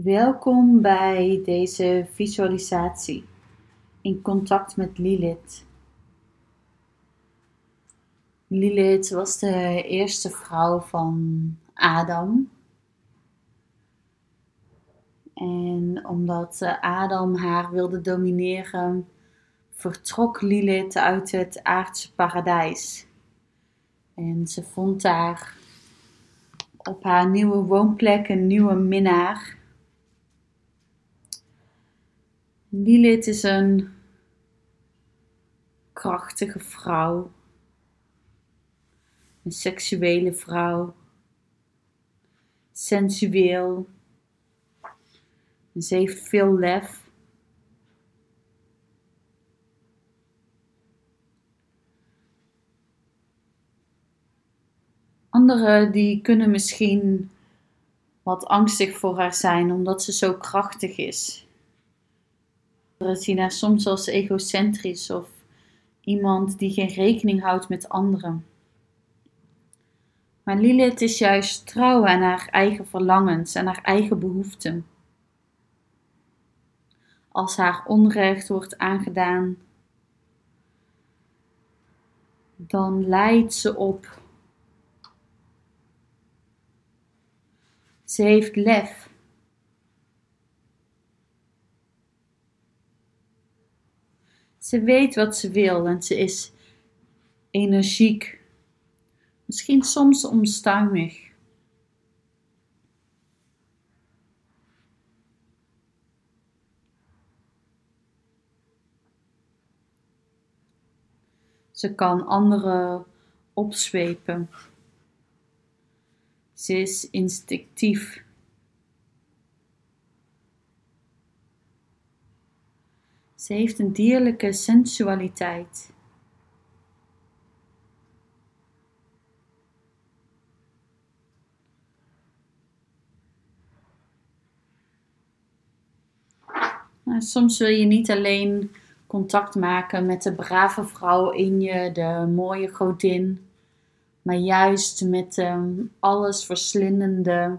Welkom bij deze visualisatie in contact met Lilith. Lilith was de eerste vrouw van Adam. En omdat Adam haar wilde domineren, vertrok Lilith uit het aardse paradijs. En ze vond daar op haar nieuwe woonplek een nieuwe minnaar. Lilith is een krachtige vrouw, een seksuele vrouw, sensueel. Ze heeft veel lef. Anderen die kunnen misschien wat angstig voor haar zijn omdat ze zo krachtig is. Haar soms als egocentrisch of iemand die geen rekening houdt met anderen. Maar Lilith is juist trouw aan haar eigen verlangens en haar eigen behoeften. Als haar onrecht wordt aangedaan, dan leidt ze op. Ze heeft lef. Ze weet wat ze wil en ze is energiek. Misschien soms onstuimig. Ze kan anderen opzwepen. Ze is instinctief. Ze heeft een dierlijke sensualiteit. Nou, soms wil je niet alleen contact maken met de brave vrouw in je, de mooie godin, maar juist met de ehm, alles verslindende,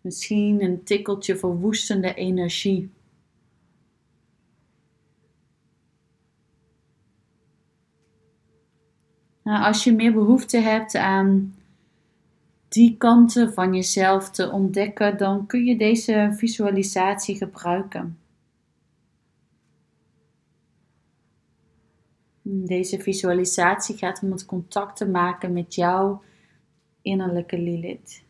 misschien een tikkeltje verwoestende energie. Nou, als je meer behoefte hebt aan die kanten van jezelf te ontdekken, dan kun je deze visualisatie gebruiken. Deze visualisatie gaat om het contact te maken met jouw innerlijke Lilith.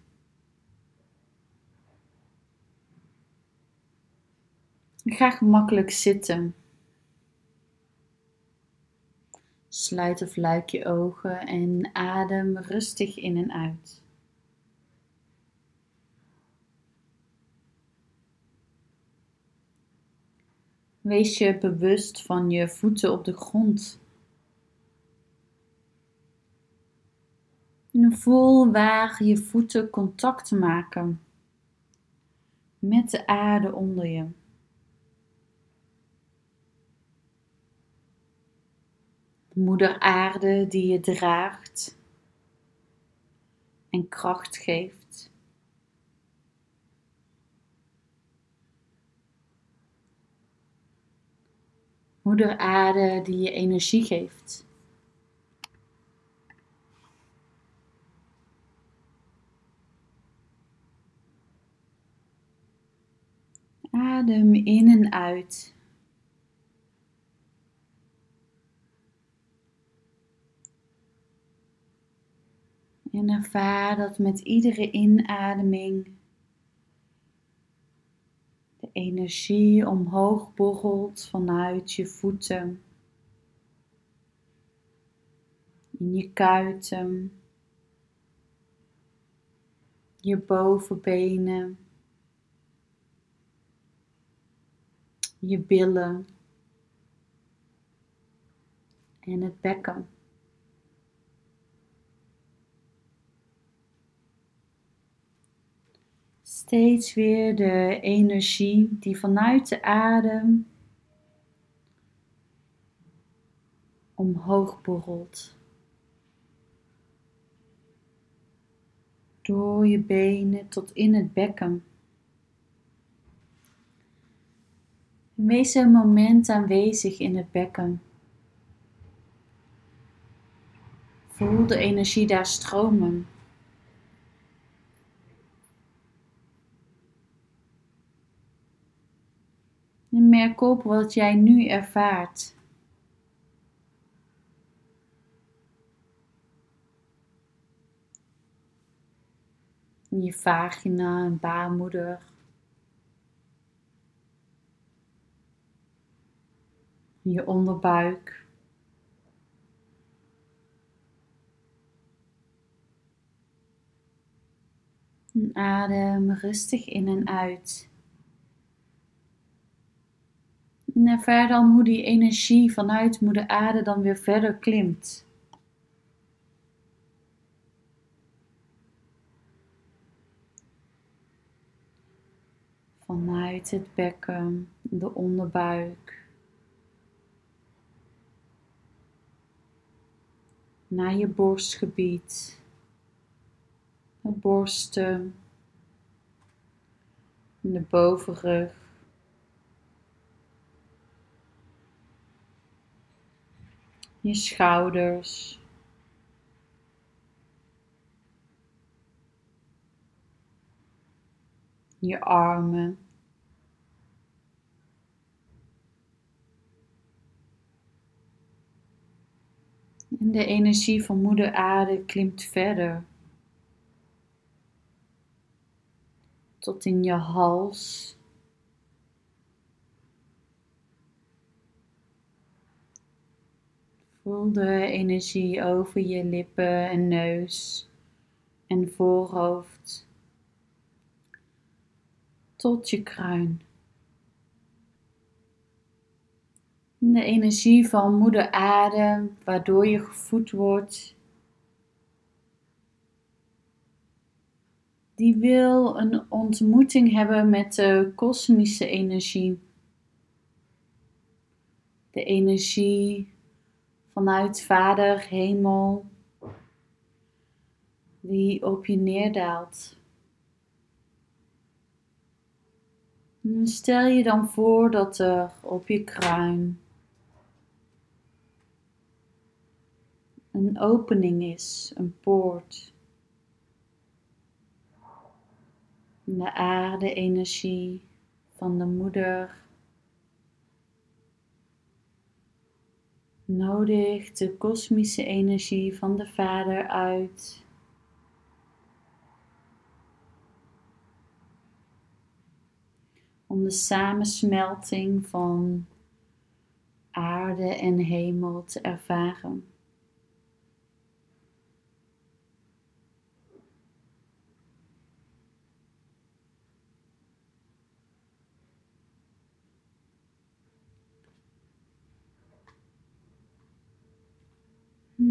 Ga gemakkelijk zitten. Sluit of luik je ogen en adem rustig in en uit. Wees je bewust van je voeten op de grond. En voel waar je voeten contact maken met de aarde onder je. Moeder Aarde die je draagt en kracht geeft. Moeder Aarde die je energie geeft. Adem in en uit. En ervaar dat met iedere inademing de energie omhoog borrelt vanuit je voeten, in je kuiten, je bovenbenen. je billen en het bekken. Steeds weer de energie die vanuit de adem omhoog borrelt. Door je benen tot in het bekken. Wees een moment aanwezig in het bekken. Voel de energie daar stromen. En merk op wat jij nu ervaart. Je vagina baarmoeder. Je onderbuik. En adem rustig in en uit. En ervaar dan hoe die energie vanuit moeder aarde dan weer verder klimt. Vanuit het bekken, de onderbuik. Naar je borstgebied. De borsten. De bovenrug. Je schouders. Je armen. En de energie van Moeder Aarde klimt verder. Tot in je hals. Voel de energie over je lippen en neus en voorhoofd tot je kruin. De energie van Moeder Aarde, waardoor je gevoed wordt, die wil een ontmoeting hebben met de kosmische energie. De energie vanuit Vader, Hemel, die op je neerdaalt. Stel je dan voor dat er op je kruin een opening is, een poort. De aarde-energie van de moeder Nodig de kosmische energie van de Vader uit. Om de samensmelting van aarde en hemel te ervaren.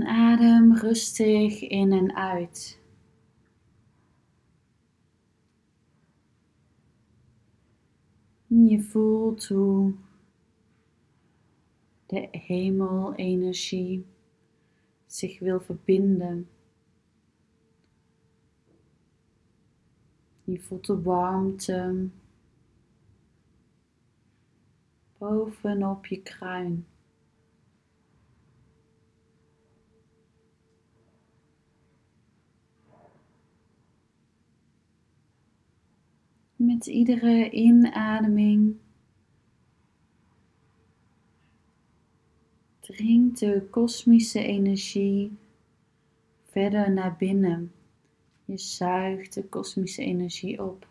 Adem rustig in en uit. Je voelt hoe de hemelenergie zich wil verbinden. Je voelt de warmte bovenop je kruin. Met iedere inademing dringt de kosmische energie verder naar binnen. Je zuigt de kosmische energie op.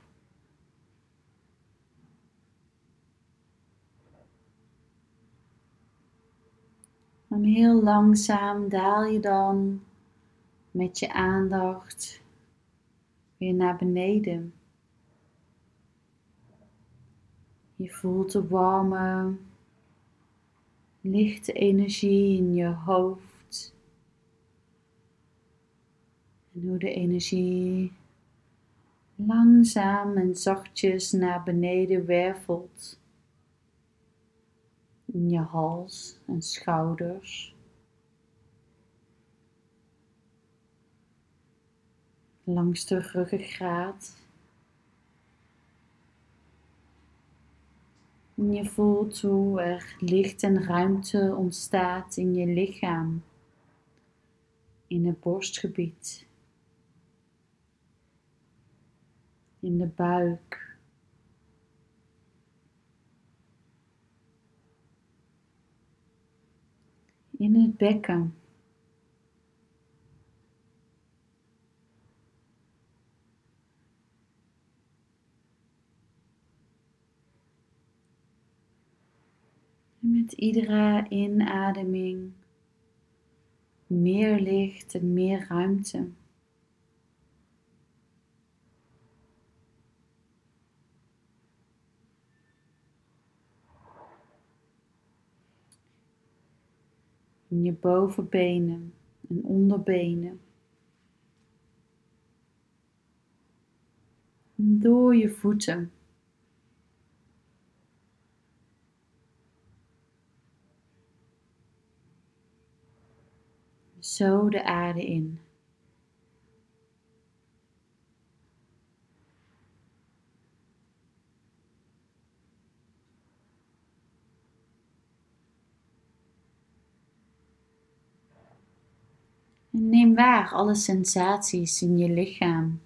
En heel langzaam daal je dan met je aandacht weer naar beneden. Je voelt de warme, lichte energie in je hoofd. En hoe de energie langzaam en zachtjes naar beneden wervelt. In je hals en schouders. Langs de ruggengraat En je voelt hoe er licht en ruimte ontstaat in je lichaam, in het borstgebied, in de buik. In het bekken. Iedere inademing meer licht en meer ruimte. In je bovenbenen en onderbenen. Door je voeten. Zo de aarde in. En neem waar alle sensaties in je lichaam.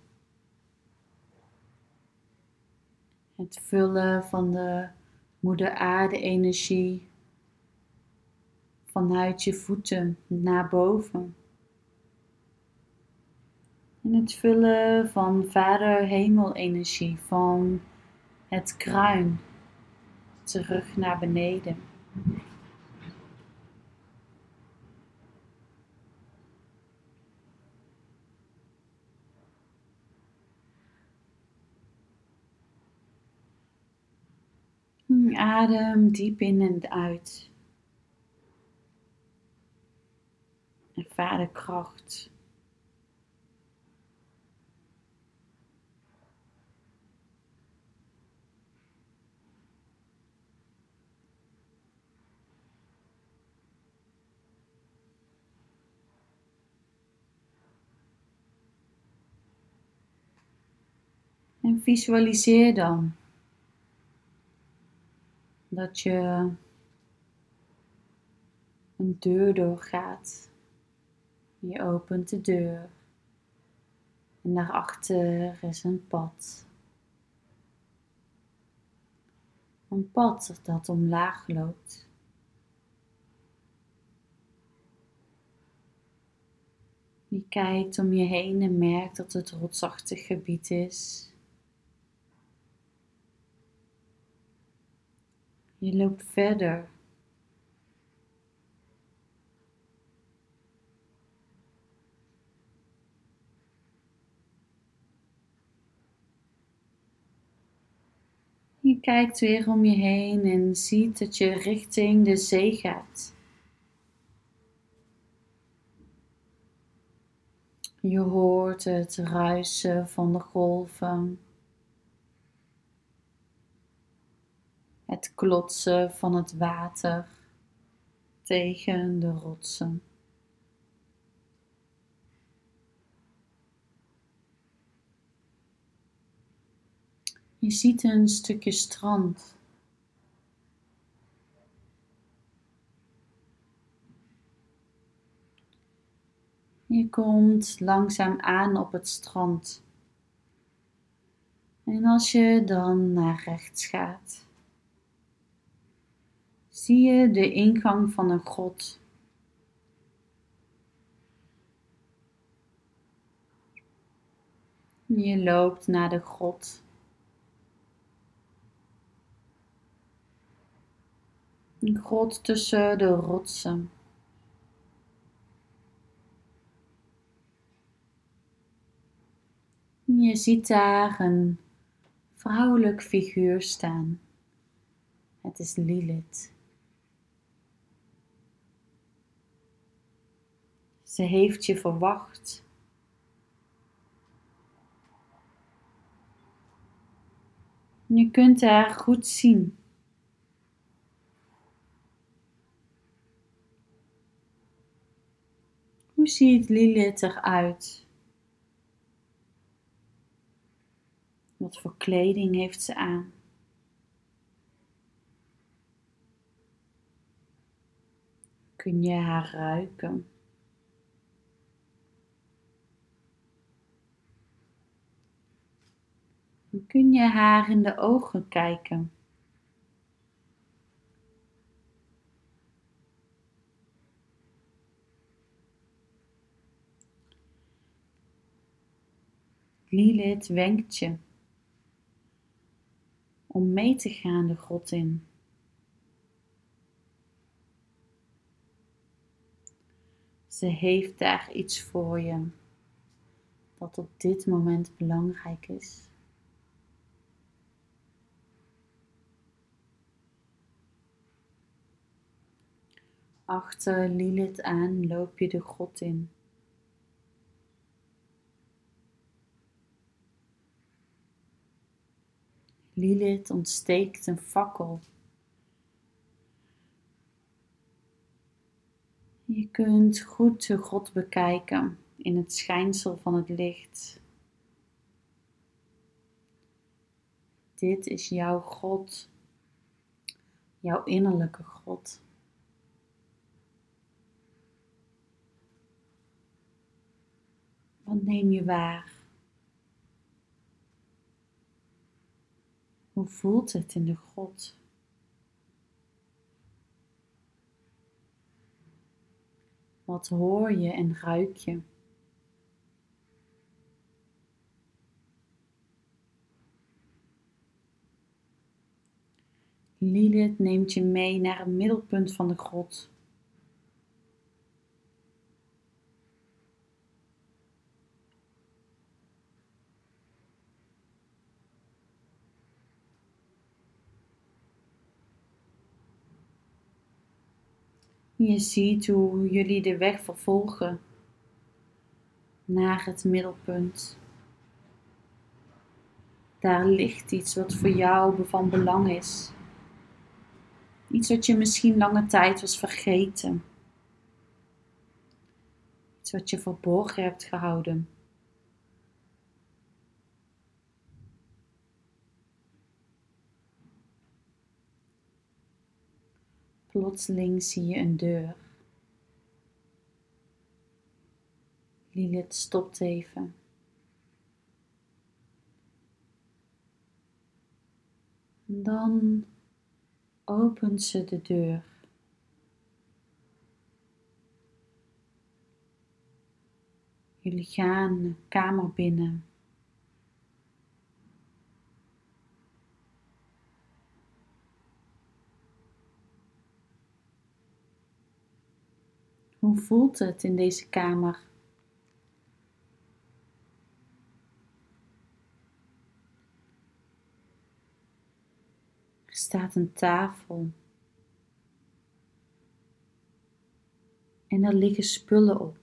Het vullen van de moeder aarde energie vanuit je voeten naar boven. En het vullen van Vader Hemelenergie van het kruin terug naar beneden. Adem diep in en uit. Ervaar de kracht. En visualiseer dan dat je een deur doorgaat. Je opent de deur en daarachter is een pad. Een pad dat omlaag loopt. Je kijkt om je heen en merkt dat het rotsachtig gebied is. Je loopt verder Je kijkt weer om je heen en ziet dat je richting de zee gaat. Je hoort het ruisen van de golven. Het klotsen van het water tegen de rotsen. Je ziet een stukje strand. Je komt langzaam aan op het strand. En als je dan naar rechts gaat, zie je de ingang van een grot. Je loopt naar de grot. Een grot tussen de rotsen. Je ziet daar een vrouwelijk figuur staan. Het is Lilith. Ze heeft je verwacht. Je kunt haar goed zien. ziet Lilith eruit? Wat voor kleding heeft ze aan? Kun je haar ruiken? Kun je haar in de ogen kijken. Lilith wenkt je om mee te gaan de grot in. Ze heeft daar iets voor je dat op dit moment belangrijk is. Achter Lilith aan loop je de grot in. Lilith ontsteekt een fakkel. Je kunt goed de grot bekijken in het schijnsel van het licht. Dit is jouw God, jouw innerlijke God. Wat neem je waar? Hoe voelt het in de grot? Wat hoor je en ruik je? Lilith neemt je mee naar het middelpunt van de grot. Je ziet hoe jullie de weg vervolgen naar het middelpunt. Daar ligt iets wat voor jou van belang is. Iets wat je misschien lange tijd was vergeten. Iets wat je verborgen hebt gehouden. Plotseling zie je een deur. Lilith stopt even. dan opent ze de deur. Jullie gaan de kamer binnen. Hoe voelt het in deze kamer? Er staat een tafel. En er liggen spullen op.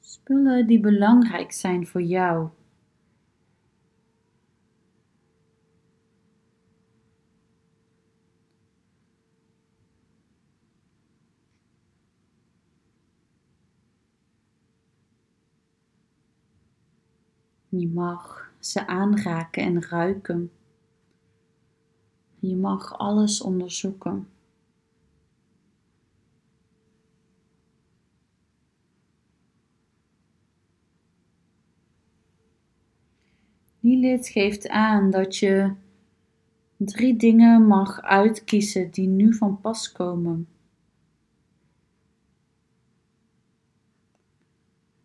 Spullen die belangrijk zijn voor jou. Je mag ze aanraken en ruiken. Je mag alles onderzoeken. Lilith geeft aan dat je drie dingen mag uitkiezen die nu van pas komen.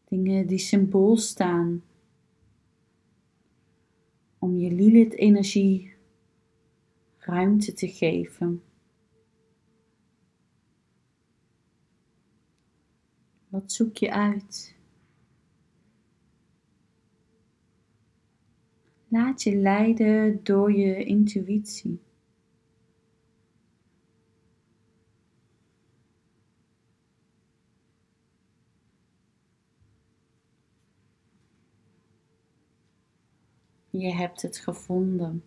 Dingen die symbool staan om je Lilith-energie ruimte te geven. Wat zoek je uit? Laat je leiden door je intuïtie. Je hebt het gevonden.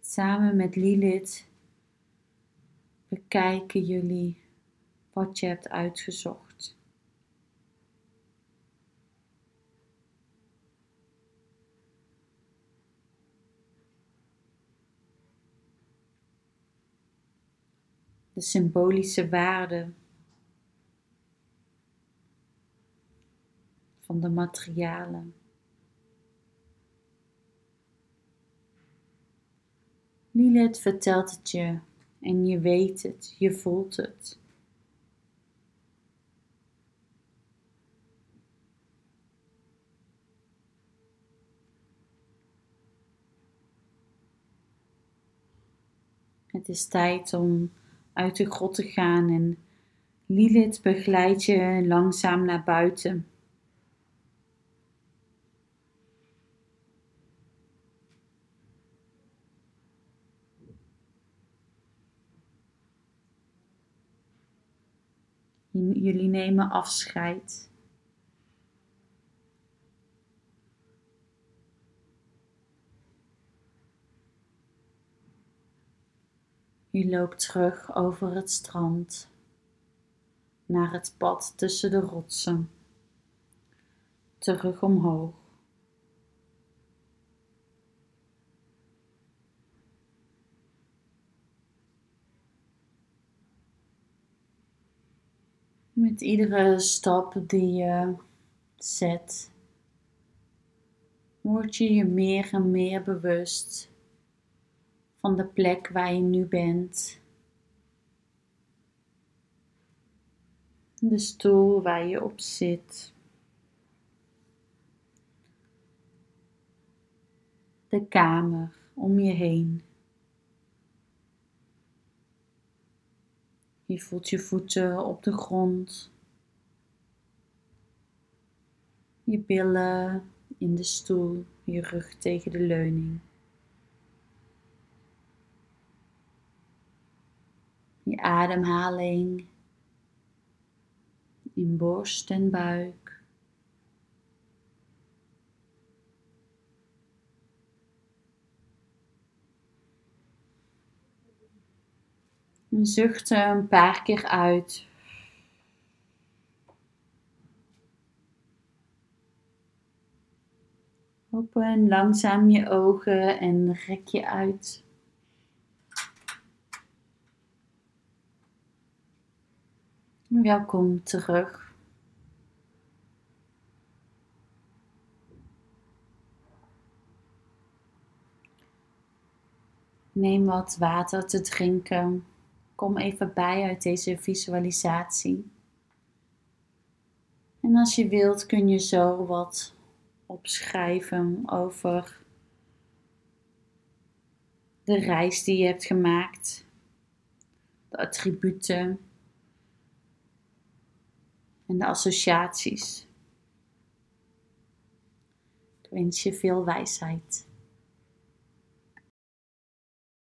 Samen met Lilith bekijken jullie wat je hebt uitgezocht. De symbolische waarde van de materialen. Lilith vertelt het je en je weet het, je voelt het. Het is tijd om uit de grot te gaan en Lilith begeleidt je langzaam naar buiten. Jullie nemen afscheid. Je loopt terug over het strand naar het pad tussen de rotsen, terug omhoog. Met iedere stap die je zet, word je je meer en meer bewust van de plek waar je nu bent. De stoel waar je op zit. De kamer om je heen. Je voelt je voeten op de grond. Je billen in de stoel, je rug tegen de leuning. Je ademhaling in borst en buik. Zucht een paar keer uit. Open langzaam je ogen en rek je uit. Welkom terug. Neem wat water te drinken. Kom even bij uit deze visualisatie. En als je wilt kun je zo wat opschrijven over de reis die je hebt gemaakt, de attributen en de associaties. Ik wens je veel wijsheid.